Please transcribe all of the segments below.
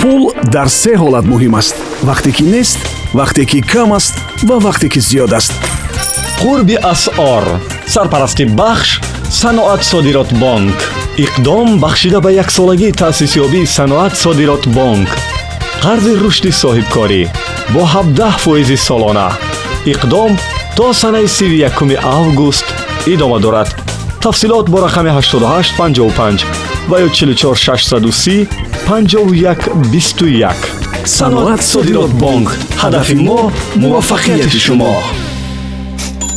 пул дар се ҳолат муҳим аст. Вақте ки нест вақте ки кам аст ва вақте ки зиёд аст. Қурби асъор сарпарасти бахш саноат содирот бонк. Иқдом бахшида ба яксолагии таъсисёбии саноат содирот бонк. Қарзи рушди соҳибкорӣ бо 17 фоизи солона. Иқдом то санаи 31 август идома дорад тафсилот бо рақами 8855 ва ё 44630 5121 саноат содирот бонк. Ҳадафи мо муваффақияти шумо.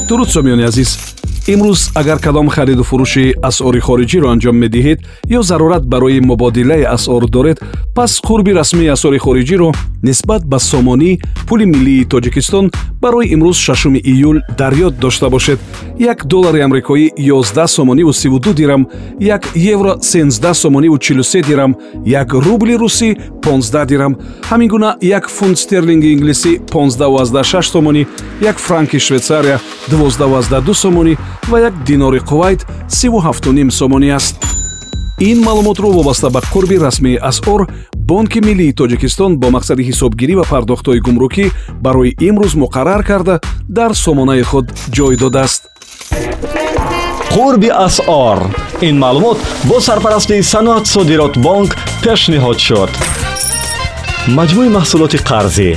Дуруд сомиёни азиз имрӯз агар кадом хариду фурӯши асъори хориҷиро анҷом медиҳед ё зарурат барои мубодилаи асъор доред пас қурби расмии асъори хориҷиро нисбат ба сомонӣ пули миллии тоҷикистон барои имрӯз 6 июл дар ёд дошта бошед. Як доллари амрикоӣ 11 сомониву 32 дирам як евро 13 сомониву 43 дирам як рубли русӣ 15 дирам. Ҳамин гуна як фунт стерлинги инглисӣ 1516 сомонӣ як франки швейтсария 12 сомонӣ ва як динори қувайт 37 сомонӣ аст. Ин маълумотро вобаста ба қурби расмии асъор бонки миллии тоҷикистон бо мақсади ҳисобгирӣ ва пардохтҳои гумрукӣ барои имрӯз муқаррар карда дар сомонаи худ ҷой додааст. Қурби асъор. Ин маълумот бо сарпарастии саноат содирот бонк пешниҳод шуд. Маҷмӯи маҳсулоти қарзӣ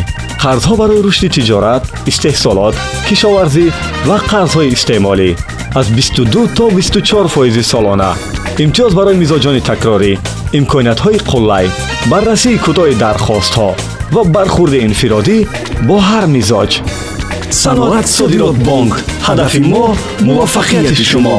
қарзҳо барои рушди тиҷорат истеҳсолот кишоварзӣ ва қарзҳои истеъмолӣ аз 22 то 24 фоизи солона имтиёз барои мизоҷони такрорӣ имкониятҳои қуллай баррасии кӯтоҳи дархостҳо ва бархурди инфиродӣ бо ҳар мизоҷ саноат содирот бонк ҳадафи мо муваффақияти шумо